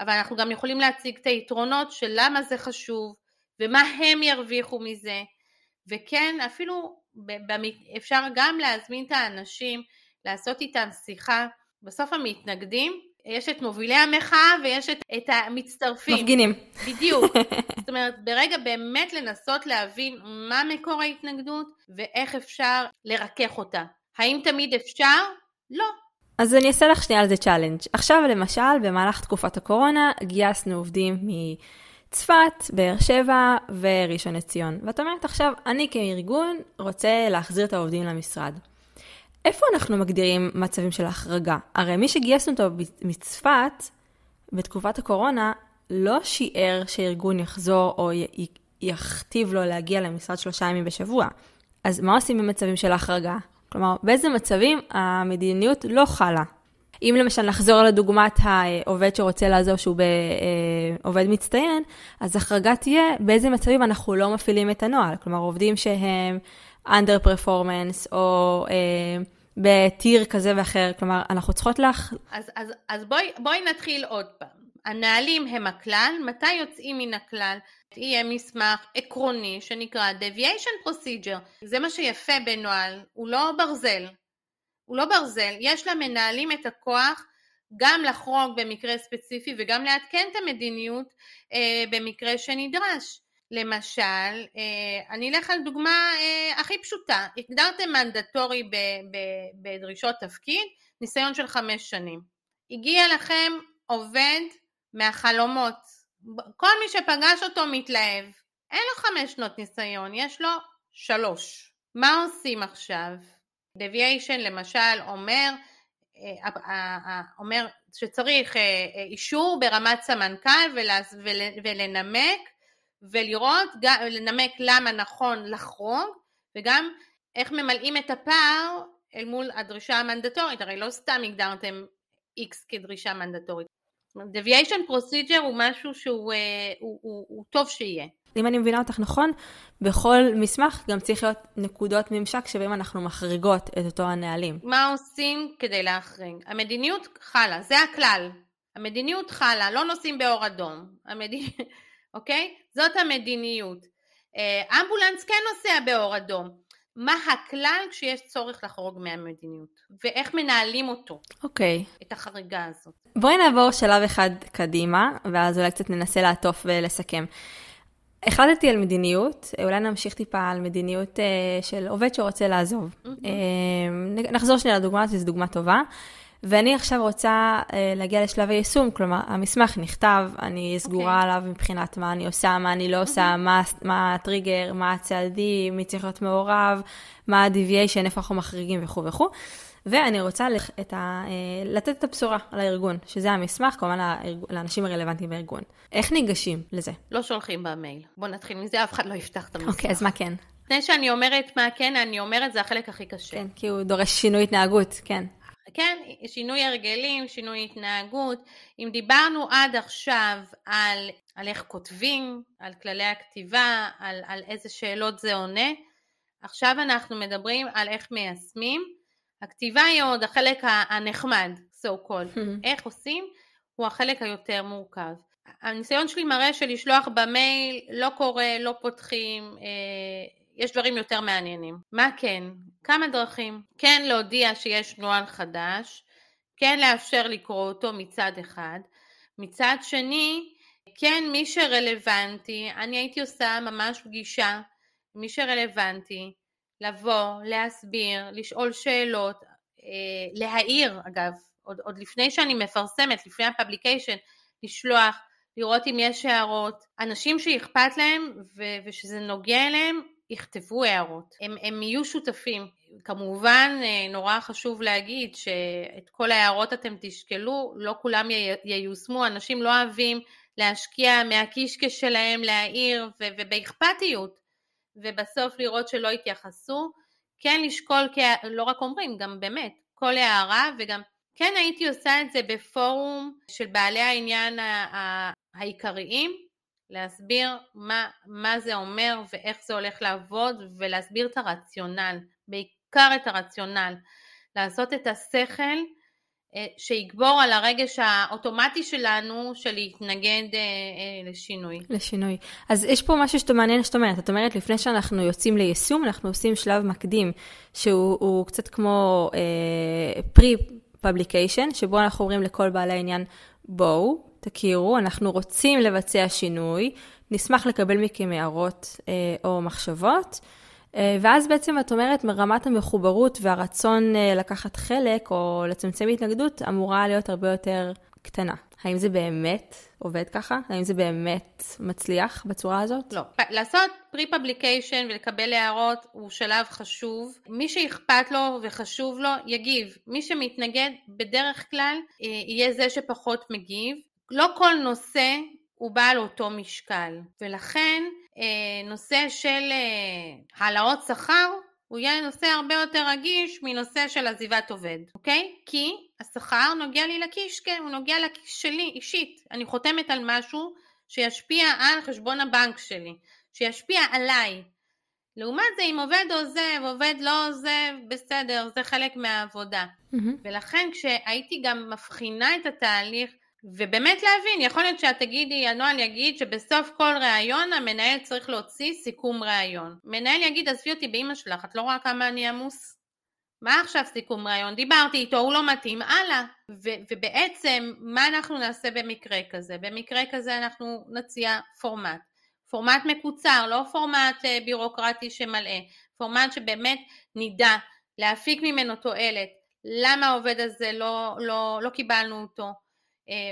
Speaker 2: אבל אנחנו גם יכולים להציג את היתרונות של למה זה חשוב ומה הם ירוויחו מזה. וכן, אפילו אפשר גם להזמין את האנשים לעשות איתם שיחה. בסוף המתנגדים, יש את מובילי המחאה ויש את, את המצטרפים.
Speaker 1: מפגינים.
Speaker 2: בדיוק. זאת אומרת, ברגע באמת לנסות להבין מה מקור ההתנגדות ואיך אפשר לרכך אותה. האם תמיד אפשר? לא.
Speaker 1: אז אני אעשה לך שנייה על זה challenge. עכשיו למשל, במהלך תקופת הקורונה גייסנו עובדים מצפת, באר שבע וראשון לציון. ואת אומרת עכשיו, אני כארגון רוצה להחזיר את העובדים למשרד. איפה אנחנו מגדירים מצבים של החרגה? הרי מי שגייסנו אותו מצפת בתקופת הקורונה לא שיער שארגון יחזור או י- יכתיב לו להגיע למשרד שלושה ימים בשבוע. אז מה עושים במצבים של החרגה? כלומר, באיזה מצבים המדיניות לא חלה? אם למשל נחזור לדוגמת העובד שרוצה לעזור שהוא עובד מצטיין, אז החרגה תהיה באיזה מצבים אנחנו לא מפעילים את הנוהל. כלומר, עובדים שהם under performance או אה, בטיר כזה ואחר, כלומר אנחנו צריכות לך...
Speaker 2: אז, אז, אז בואי, בואי נתחיל עוד פעם. הנהלים הם הכלל, מתי יוצאים מן הכלל? יהיה מסמך עקרוני שנקרא deviation procedure, זה מה שיפה בנוהל, הוא לא ברזל, הוא לא ברזל, יש למנהלים את הכוח גם לחרוג במקרה ספציפי וגם לעדכן את המדיניות אה, במקרה שנדרש. למשל, אה, אני אלך על דוגמה אה, הכי פשוטה, הגדרתם מנדטורי בדרישות תפקיד, ניסיון של חמש שנים. הגיע לכם עובד מהחלומות, כל מי שפגש אותו מתלהב, אין לו חמש שנות ניסיון, יש לו שלוש. מה עושים עכשיו? דוויישן למשל אומר, אה, אומר שצריך אישור ברמת סמנכ"ל ולנמק ולראות, לנמק למה נכון לחרוג וגם איך ממלאים את הפער אל מול הדרישה המנדטורית, הרי לא סתם הגדרתם X כדרישה מנדטורית. deviation procedure הוא משהו שהוא הוא, הוא, הוא, הוא טוב שיהיה.
Speaker 1: אם אני מבינה אותך נכון, בכל מסמך גם צריך להיות נקודות ממשק שבהם אנחנו מחריגות את אותו הנהלים.
Speaker 2: מה עושים כדי להחריג? המדיניות חלה, זה הכלל. המדיניות חלה, לא נוסעים באור אדום. המד... אוקיי? זאת המדיניות. אה, אמבולנס כן נוסע באור אדום. מה הכלל כשיש צורך לחרוג מהמדיניות, ואיך מנהלים אותו,
Speaker 1: אוקיי.
Speaker 2: את החריגה הזאת.
Speaker 1: בואי נעבור שלב אחד קדימה, ואז אולי קצת ננסה לעטוף ולסכם. החלטתי על מדיניות, אולי נמשיך טיפה על מדיניות uh, של עובד שרוצה לעזוב. Mm-hmm. נחזור שנייה לדוגמה, זו דוגמה טובה. ואני עכשיו רוצה uh, להגיע לשלב היישום, כלומר, המסמך נכתב, אני סגורה okay. אוקיי. עליו מבחינת מה אני עושה, מה אני לא עושה, מה, מה הטריגר, מה הצעדים, מי צריך להיות מעורב, מה ה-deviation, איפה אנחנו מחריגים וכו' וכו'. ואני רוצה את ה, uh, לתת את הבשורה על הארגון, שזה המסמך, כמובן לאנשים הרלוונטיים בארגון. איך ניגשים לזה?
Speaker 2: לא שולחים במייל. בוא נתחיל מזה, אף אחד לא יפתח את המסמך.
Speaker 1: אוקיי, okay, אז מה כן?
Speaker 2: לפני שאני אומרת מה כן, אני אומרת, זה החלק הכי קשה.
Speaker 1: כן, כי הוא דורש שינוי התנהגות, כן.
Speaker 2: כן, שינוי הרגלים, שינוי התנהגות. אם דיברנו עד עכשיו על, על איך כותבים, על כללי הכתיבה, על, על איזה שאלות זה עונה, עכשיו אנחנו מדברים על איך מיישמים. הכתיבה היא עוד החלק הנחמד, so called. איך עושים הוא החלק היותר מורכב. הניסיון שלי מראה שלשלוח במייל לא קורה, לא פותחים, אה, יש דברים יותר מעניינים. מה כן? כמה דרכים. כן להודיע שיש נוהל חדש, כן לאפשר לקרוא אותו מצד אחד. מצד שני, כן מי שרלוונטי, אני הייתי עושה ממש פגישה, מי שרלוונטי, לבוא, להסביר, לשאול שאלות, אה, להעיר אגב, עוד, עוד לפני שאני מפרסמת, לפני הפבליקיישן, לשלוח, לראות אם יש הערות, אנשים שאכפת להם ו- ושזה נוגע אליהם, יכתבו הערות, הם, הם יהיו שותפים. כמובן אה, נורא חשוב להגיד שאת כל ההערות אתם תשקלו, לא כולם ייושמו, אנשים לא אוהבים להשקיע מהקישקש שלהם, להעיר ובאכפתיות, ובסוף לראות שלא התייחסו, כן לשקול, לא רק אומרים, גם באמת, כל הערה וגם כן הייתי עושה את זה בפורום של בעלי העניין העיקריים, להסביר מה, מה זה אומר ואיך זה הולך לעבוד ולהסביר את הרציונל, בעיקר את הרציונל, לעשות את השכל אה, שיגבור על הרגש האוטומטי שלנו של להתנגד אה, אה, לשינוי.
Speaker 1: לשינוי. אז יש פה משהו שאתה מעניין שאת אומרת. את אומרת, לפני שאנחנו יוצאים ליישום, אנחנו עושים שלב מקדים, שהוא קצת כמו pre-publication, שבו אנחנו אומרים לכל בעלי העניין, בואו, תכירו, אנחנו רוצים לבצע שינוי, נשמח לקבל מכם הערות אה, או מחשבות. אה, ואז בעצם את אומרת, מרמת המחוברות והרצון אה, לקחת חלק או לצמצם התנגדות אמורה להיות הרבה יותר קטנה. האם זה באמת עובד ככה? האם זה באמת מצליח בצורה הזאת?
Speaker 2: לא. לעשות pre-publication ולקבל הערות הוא שלב חשוב. מי שאכפת לו וחשוב לו, יגיב. מי שמתנגד, בדרך כלל אה, יהיה זה שפחות מגיב. לא כל נושא הוא בעל אותו משקל, ולכן אה, נושא של אה, העלאות שכר הוא יהיה נושא הרבה יותר רגיש מנושא של עזיבת עובד, אוקיי? כי השכר נוגע לי לכיש, כן, הוא נוגע לכיש שלי אישית. אני חותמת על משהו שישפיע על חשבון הבנק שלי, שישפיע עליי. לעומת זה, אם עובד עוזב, עובד לא עוזב, בסדר, זה חלק מהעבודה. Mm-hmm. ולכן כשהייתי גם מבחינה את התהליך ובאמת להבין, יכול להיות שאת תגידי, הנוהל יגיד שבסוף כל ראיון המנהל צריך להוציא סיכום ראיון. מנהל יגיד, עזבי אותי באמא שלך, את לא רואה כמה אני עמוס? מה עכשיו סיכום ראיון? דיברתי איתו, הוא לא מתאים, הלאה. ו- ובעצם, מה אנחנו נעשה במקרה כזה? במקרה כזה אנחנו נציע פורמט. פורמט מקוצר, לא פורמט אה, בירוקרטי שמלאה, פורמט שבאמת נדע להפיק ממנו תועלת, למה העובד הזה לא, לא, לא קיבלנו אותו,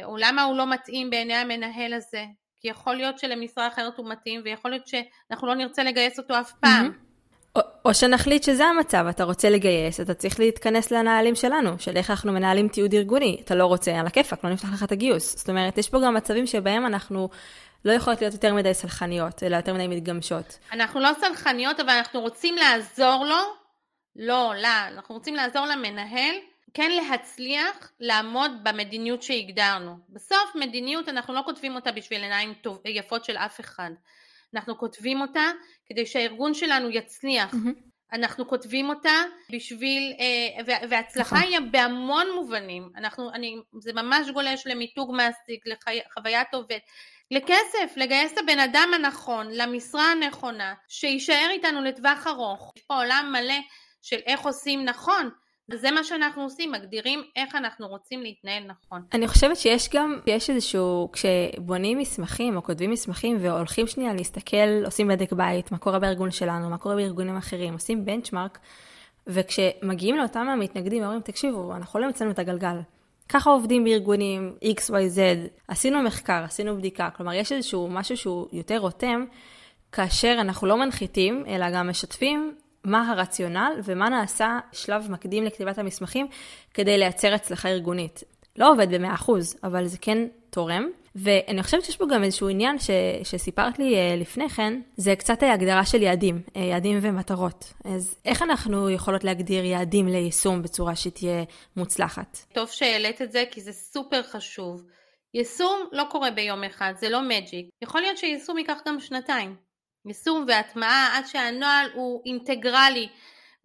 Speaker 2: או למה הוא לא מתאים בעיני המנהל הזה, כי יכול להיות שלמשרה אחרת הוא מתאים, ויכול להיות שאנחנו לא נרצה לגייס אותו אף פעם. Mm-hmm.
Speaker 1: או, או שנחליט שזה המצב, אתה רוצה לגייס, אתה צריך להתכנס לנהלים שלנו, של איך אנחנו מנהלים תיעוד ארגוני. אתה לא רוצה, על הכיפאק, לא נפתח לך את הגיוס. זאת אומרת, יש פה גם מצבים שבהם אנחנו לא יכולות להיות יותר מדי סלחניות, אלא יותר מדי מתגמשות.
Speaker 2: אנחנו לא סלחניות, אבל אנחנו רוצים לעזור לו, לא, לא, אנחנו רוצים לעזור למנהל, כן להצליח לעמוד במדיניות שהגדרנו. בסוף מדיניות אנחנו לא כותבים אותה בשביל עיניים טוב, יפות של אף אחד. אנחנו כותבים אותה כדי שהארגון שלנו יצליח. Mm-hmm. אנחנו כותבים אותה בשביל, אה, והצלחה נכון. היא בהמון מובנים, אנחנו, אני, זה ממש גולש למיתוג מעסיק, לחוויית עובד, לכסף, לגייס את הבן אדם הנכון, למשרה הנכונה, שיישאר איתנו לטווח ארוך. יש פה עולם מלא של איך עושים נכון, וזה מה שאנחנו עושים, מגדירים איך אנחנו רוצים להתנהל נכון.
Speaker 1: אני חושבת שיש גם, יש איזשהו, כשבונים מסמכים או כותבים מסמכים והולכים שנייה להסתכל, עושים בדק בית, מה קורה בארגון שלנו, מה קורה בארגונים אחרים, עושים בנצ'מארק, וכשמגיעים לאותם המתנגדים, אומרים, תקשיבו, אנחנו לא המצאנו את הגלגל. ככה עובדים בארגונים XYZ, עשינו מחקר, עשינו בדיקה, כלומר יש איזשהו משהו שהוא יותר רותם, כאשר אנחנו לא מנחיתים, אלא גם משתפים מה הרציונל ומה נעשה שלב מקדים לכתיבת המסמכים כדי לייצר הצלחה ארגונית. לא עובד ב-100%, אבל זה כן תורם. ואני חושבת שיש פה גם איזשהו עניין ש, שסיפרת לי uh, לפני כן, זה קצת הגדרה של יעדים, uh, יעדים ומטרות. אז איך אנחנו יכולות להגדיר יעדים ליישום בצורה שתהיה מוצלחת?
Speaker 2: טוב שהעלית את זה, כי זה סופר חשוב. יישום לא קורה ביום אחד, זה לא מג'יק. יכול להיות שיישום ייקח גם שנתיים. יישום והטמעה עד שהנוהל הוא אינטגרלי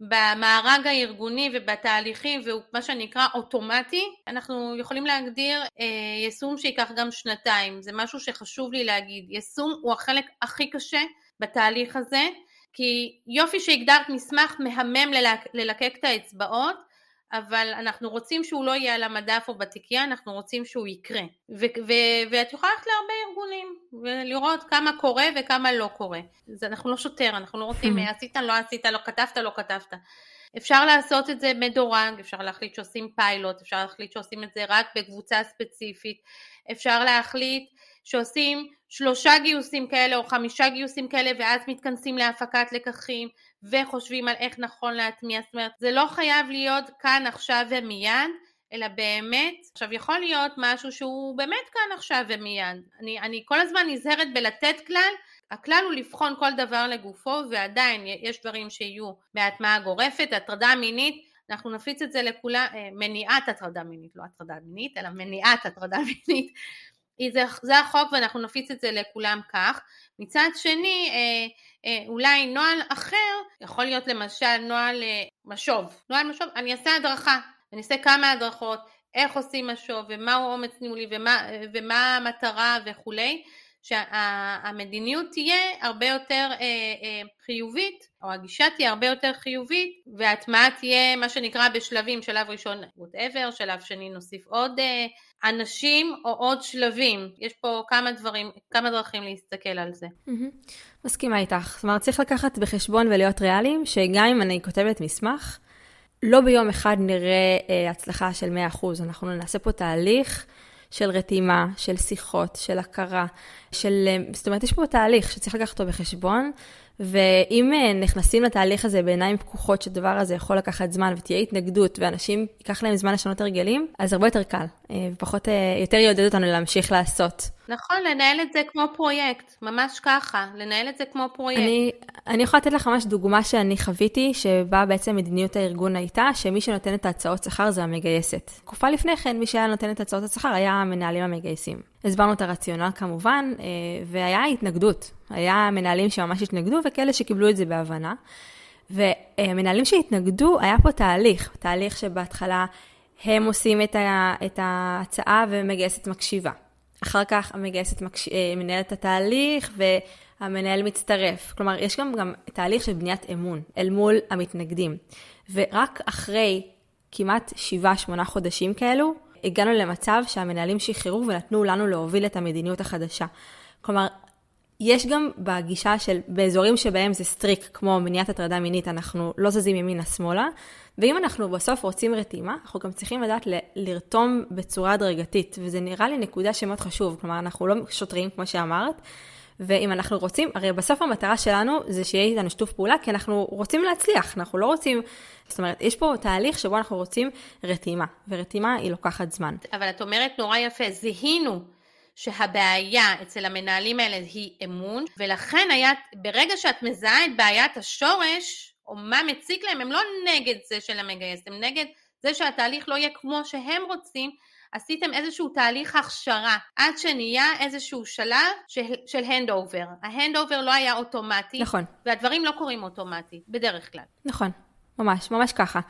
Speaker 2: במארג הארגוני ובתהליכים והוא מה שנקרא אוטומטי, אנחנו יכולים להגדיר אה, יישום שייקח גם שנתיים, זה משהו שחשוב לי להגיד, יישום הוא החלק הכי קשה בתהליך הזה, כי יופי שהגדרת מסמך מהמם ללק, ללקק את האצבעות, אבל אנחנו רוצים שהוא לא יהיה על המדף או בתיקייה, אנחנו רוצים שהוא יקרה. ואת יכולה ללכת להרבה ארגונים ולראות כמה קורה וכמה לא קורה. זה, אנחנו לא שוטר, אנחנו לא רוצים עשית, לא עשית, לא כתבת, לא כתבת. אפשר לעשות את זה מדורג, אפשר להחליט שעושים פיילוט, אפשר להחליט שעושים את זה רק בקבוצה ספציפית, אפשר להחליט שעושים שלושה גיוסים כאלה או חמישה גיוסים כאלה ואז מתכנסים להפקת לקחים וחושבים על איך נכון להטמיע, זאת אומרת זה לא חייב להיות כאן עכשיו ומיד אלא באמת, עכשיו יכול להיות משהו שהוא באמת כאן עכשיו ומיד, אני, אני כל הזמן נזהרת בלתת כלל, הכלל הוא לבחון כל דבר לגופו ועדיין יש דברים שיהיו בהטמעה גורפת, הטרדה מינית. אנחנו נפיץ את זה לכולם, אה, מניעת הטרדה מינית, לא הטרדה מינית, אלא מניעת הטרדה מינית, זה, זה החוק ואנחנו נפיץ את זה לכולם כך. מצד שני, אה, אה, אולי נוהל אחר, יכול להיות למשל נוהל אה, משוב. נוהל משוב, אני אעשה הדרכה, אני אעשה כמה הדרכות, איך עושים משוב ומהו אומץ ניהולי ומה, ומה המטרה וכולי. שהמדיניות תהיה הרבה יותר אה, אה, חיובית, או הגישה תהיה הרבה יותר חיובית, וההטמעה תהיה מה שנקרא בשלבים, שלב ראשון whatever, שלב שני נוסיף עוד אה, אנשים או עוד שלבים. יש פה כמה דברים, כמה דרכים להסתכל על זה.
Speaker 1: Mm-hmm. מסכימה איתך. זאת אומרת, צריך לקחת בחשבון ולהיות ריאליים, שגם אם אני כותבת מסמך, לא ביום אחד נראה אה, הצלחה של 100%. אנחנו נעשה פה תהליך. של רתימה, של שיחות, של הכרה, של... אה, זאת אומרת, יש פה תהליך שצריך לקחת אותו בחשבון, ואם אה, נכנסים לתהליך הזה בעיניים פקוחות שהדבר הזה יכול לקחת זמן ותהיה התנגדות ואנשים ייקח להם זמן לשנות הרגלים, אז הרבה יותר קל, אה, ופחות, יותר יעודד אותנו להמשיך לעשות.
Speaker 2: נכון, לנהל את זה כמו פרויקט, ממש ככה, לנהל את זה כמו פרויקט.
Speaker 1: אני, אני יכולה לתת לך ממש דוגמה שאני חוויתי, שבה בעצם מדיניות הארגון הייתה, שמי שנותן את ההצעות שכר זה המגייסת. תקופה לפני כן, מי שהיה נותן את הצעות השכר היה המנהלים המגייסים. הסברנו את הרציונל כמובן, אה, והיה התנגדות. היה מנהלים שממש התנגדו, וכאלה שקיבלו את זה בהבנה. ומנהלים שהתנגדו, היה פה תהליך, תהליך שבהתחלה הם עושים את ההצעה ומגייסת מקשיבה. אחר כך המגייסת מקש... אה, מנהלת את התהליך, המנהל מצטרף. כלומר, יש גם, גם תהליך של בניית אמון אל מול המתנגדים. ורק אחרי כמעט 7-8 חודשים כאלו, הגענו למצב שהמנהלים שחררו ונתנו לנו להוביל את המדיניות החדשה. כלומר, יש גם בגישה של, באזורים שבהם זה סטריק, כמו מניעת הטרדה מינית, אנחנו לא זזים ימינה-שמאלה, ואם אנחנו בסוף רוצים רתימה, אנחנו גם צריכים לדעת ל- לרתום בצורה הדרגתית, וזה נראה לי נקודה שמאוד חשוב, כלומר, אנחנו לא שוטרים, כמו שאמרת, ואם אנחנו רוצים, הרי בסוף המטרה שלנו זה שיהיה איתנו שיתוף פעולה, כי אנחנו רוצים להצליח, אנחנו לא רוצים, זאת אומרת, יש פה תהליך שבו אנחנו רוצים רתימה, ורתימה היא לוקחת זמן.
Speaker 2: אבל את אומרת נורא יפה, זיהינו שהבעיה אצל המנהלים האלה היא אמון, ולכן היה, ברגע שאת מזהה את בעיית השורש, או מה מציק להם, הם לא נגד זה של המגייס, הם נגד זה שהתהליך לא יהיה כמו שהם רוצים, עשיתם איזשהו תהליך הכשרה עד שנהיה איזשהו שלב של, של handover. ה handover לא היה אוטומטי.
Speaker 1: נכון.
Speaker 2: והדברים לא קורים אוטומטית, בדרך כלל.
Speaker 1: נכון, ממש, ממש ככה.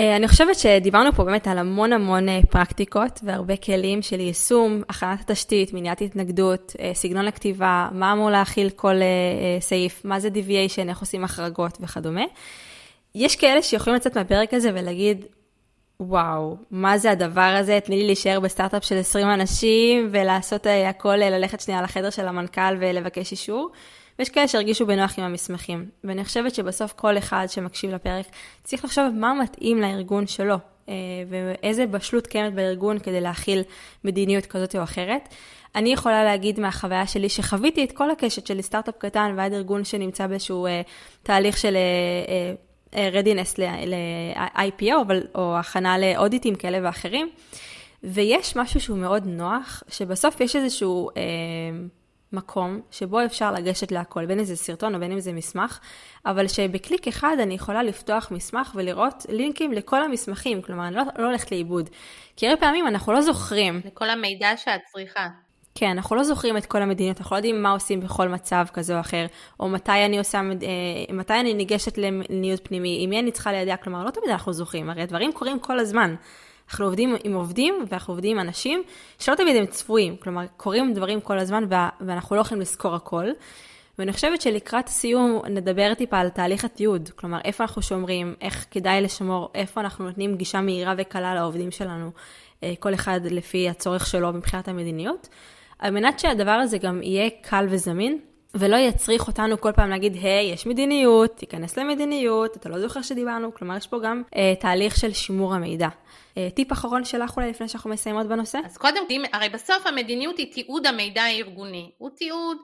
Speaker 1: אה, אני חושבת שדיברנו פה באמת על המון המון אה, פרקטיקות והרבה כלים של יישום, הכנת התשתית, מניעת התנגדות, אה, סגנון הכתיבה, מה אמור להכיל כל סעיף, מה זה deviation, איך עושים החרגות וכדומה. יש כאלה שיכולים לצאת מהפרק הזה ולהגיד, וואו, מה זה הדבר הזה? תני לי להישאר בסטארט-אפ של 20 אנשים ולעשות הכל, ללכת שנייה לחדר של המנכ"ל ולבקש אישור. ויש כאלה שהרגישו בנוח עם המסמכים. ואני חושבת שבסוף כל אחד שמקשיב לפרק צריך לחשוב מה מתאים לארגון שלו, אה, ואיזה בשלות קיימת בארגון כדי להכיל מדיניות כזאת או אחרת. אני יכולה להגיד מהחוויה שלי שחוויתי את כל הקשת של סטארט-אפ קטן ועד ארגון שנמצא באיזשהו אה, תהליך של אה, רדינס ל-IPO, או הכנה לאודיטים כאלה ואחרים. ויש משהו שהוא מאוד נוח, שבסוף יש איזשהו... אה, מקום שבו אפשר לגשת להכל, בין אם זה סרטון או בין אם זה מסמך, אבל שבקליק אחד אני יכולה לפתוח מסמך ולראות לינקים לכל המסמכים, כלומר אני לא, לא הולכת לאיבוד. כי הרבה פעמים אנחנו לא זוכרים.
Speaker 2: לכל המידע שאת צריכה.
Speaker 1: כן, אנחנו לא זוכרים את כל המדיניות, אנחנו לא יודעים מה עושים בכל מצב כזה או אחר, או מתי אני עושה, אה, מתי אני ניגשת למדיניות פנימי, עם מי אני צריכה לידע, כלומר לא תמיד אנחנו זוכרים, הרי הדברים קורים כל הזמן. אנחנו עובדים עם עובדים ואנחנו עובדים עם אנשים שלא תמיד הם צפויים, כלומר קורים דברים כל הזמן ואנחנו לא יכולים לזכור הכל. ואני חושבת שלקראת סיום נדבר טיפה על תהליך התיעוד, כלומר איפה אנחנו שומרים, איך כדאי לשמור, איפה אנחנו נותנים גישה מהירה וקלה לעובדים שלנו, אה, כל אחד לפי הצורך שלו מבחינת המדיניות, על מנת שהדבר הזה גם יהיה קל וזמין, ולא יצריך אותנו כל פעם להגיד, היי, hey, יש מדיניות, תיכנס למדיניות, אתה לא זוכר שדיברנו, כלומר יש פה גם אה, תהליך של שימור המידע. אה, טיפ אחרון שלך אולי לפני שאנחנו מסיימות בנושא?
Speaker 2: אז קודם, הרי בסוף המדיניות היא תיעוד המידע הארגוני. הוא תיעוד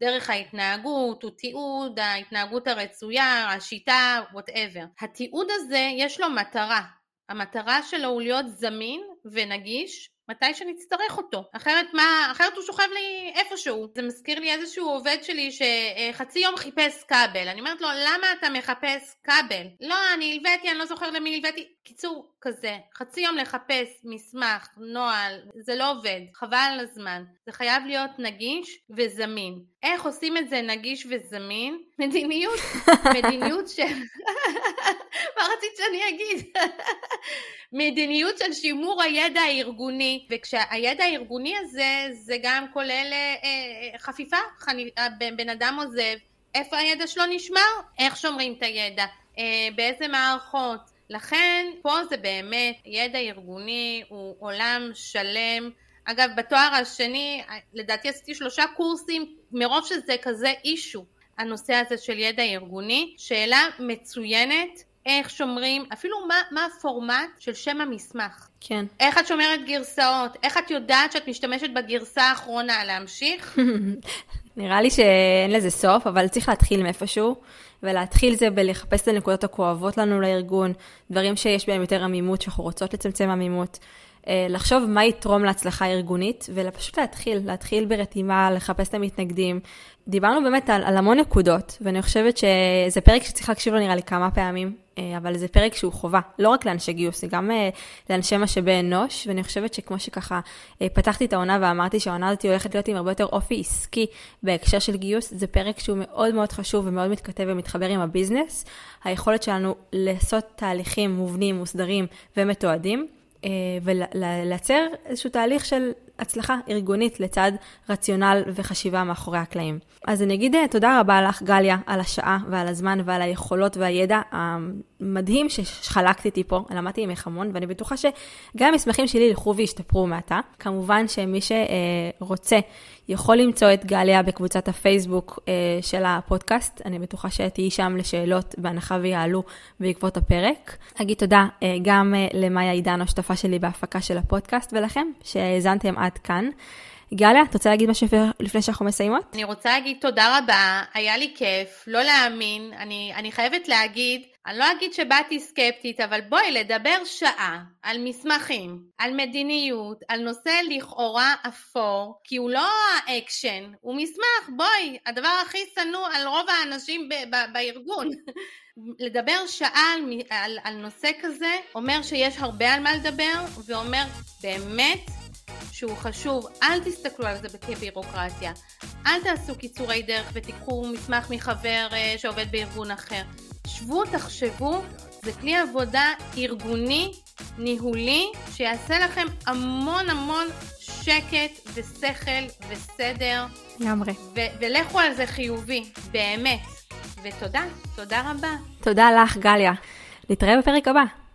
Speaker 2: דרך ההתנהגות, הוא תיעוד ההתנהגות הרצויה, השיטה, whatever. התיעוד הזה יש לו מטרה. המטרה שלו הוא להיות זמין ונגיש מתי שנצטרך אותו. אחרת מה, אחרת הוא שוכב לי איפשהו. זה מזכיר לי איזשהו עובד שלי שחצי יום חיפש כבל. אני אומרת לו, למה אתה מחפש כבל? לא, אני הלוויתי, אני לא זוכר למי הלוויתי. קיצור, כזה. חצי יום לחפש מסמך, נוהל, זה לא עובד. חבל על הזמן. זה חייב להיות נגיש וזמין. איך עושים את זה נגיש וזמין? מדיניות, מדיניות של... מה רצית שאני אגיד? מדיניות של שימור הידע הארגוני, וכשהידע הארגוני הזה, זה גם כולל אה, אה חפיפה, חני, בן אדם עוזב, איפה הידע שלו נשמר? איך שומרים את הידע? אה, באיזה מערכות? לכן פה זה באמת, ידע ארגוני הוא עולם שלם. אגב, בתואר השני, לדעתי עשיתי שלושה קורסים, מרוב שזה כזה אישו, הנושא הזה של ידע ארגוני. שאלה מצוינת, איך שומרים, אפילו מה, מה הפורמט של שם המסמך.
Speaker 1: כן.
Speaker 2: איך את שומרת גרסאות, איך את יודעת שאת משתמשת בגרסה האחרונה להמשיך?
Speaker 1: נראה לי שאין לזה סוף, אבל צריך להתחיל מאיפשהו, ולהתחיל זה בלחפש את הנקודות הכואבות לנו לארגון, דברים שיש בהם יותר עמימות, שאנחנו רוצות לצמצם עמימות. אה, לחשוב מה יתרום להצלחה ארגונית, ופשוט להתחיל, להתחיל ברתימה, לחפש את המתנגדים. דיברנו באמת על, על המון נקודות, ואני חושבת שזה פרק שצריך להקשיב לו נראה לי כמה פעמים, אבל זה פרק שהוא חובה, לא רק לאנשי גיוס, זה גם אה, לאנשי משאבי אנוש, ואני חושבת שכמו שככה פתחתי את העונה ואמרתי שהעונה הזאת הולכת להיות עם הרבה יותר אופי עסקי בהקשר של גיוס, זה פרק שהוא מאוד מאוד חשוב ומאוד מתכתב ומתחבר עם הביזנס. היכולת שלנו לעשות תהליכים מובנים, מוסדרים ומתועדים. אה, ולייצר איזשהו תהליך של הצלחה ארגונית לצד רציונל וחשיבה מאחורי הקלעים. אז אני אגיד אה, תודה רבה לך, גליה, על השעה ועל הזמן ועל היכולות והידע המדהים שחלקת איתי פה. למדתי ממך המון, ואני בטוחה שגם המסמכים שלי ילכו וישתפרו מעתה. כמובן שמי שרוצה יכול למצוא את גליה בקבוצת הפייסבוק אה, של הפודקאסט. אני בטוחה שתהיי שם לשאלות בהנחה ויעלו בעקבות הפרק. אגיד תודה אה, גם למאיה עידן, השותפה שלי בהפקה של הפודקאסט, ולכם שהאזנתם עד כאן. גליה, את רוצה להגיד משהו לפני שאנחנו מסיימות?
Speaker 2: אני רוצה להגיד תודה רבה, היה לי כיף, לא להאמין, אני, אני חייבת להגיד, אני לא אגיד שבאתי סקפטית, אבל בואי לדבר שעה על מסמכים, על מדיניות, על נושא לכאורה אפור, כי הוא לא האקשן, הוא מסמך, בואי, הדבר הכי שנוא על רוב האנשים ב- ב- בארגון. לדבר שעה על, על, על נושא כזה אומר שיש הרבה על מה לדבר ואומר באמת שהוא חשוב, אל תסתכלו על זה כבירוקרטיה, אל תעשו קיצורי דרך ותיקחו מסמך מחבר אה, שעובד בארגון אחר. שבו, תחשבו, זה כלי עבודה ארגוני, ניהולי, שיעשה לכם המון המון שקט ושכל וסדר.
Speaker 1: לגמרי.
Speaker 2: ולכו על זה חיובי, באמת. ותודה, תודה רבה.
Speaker 1: תודה לך, גליה. נתראה בפרק הבא.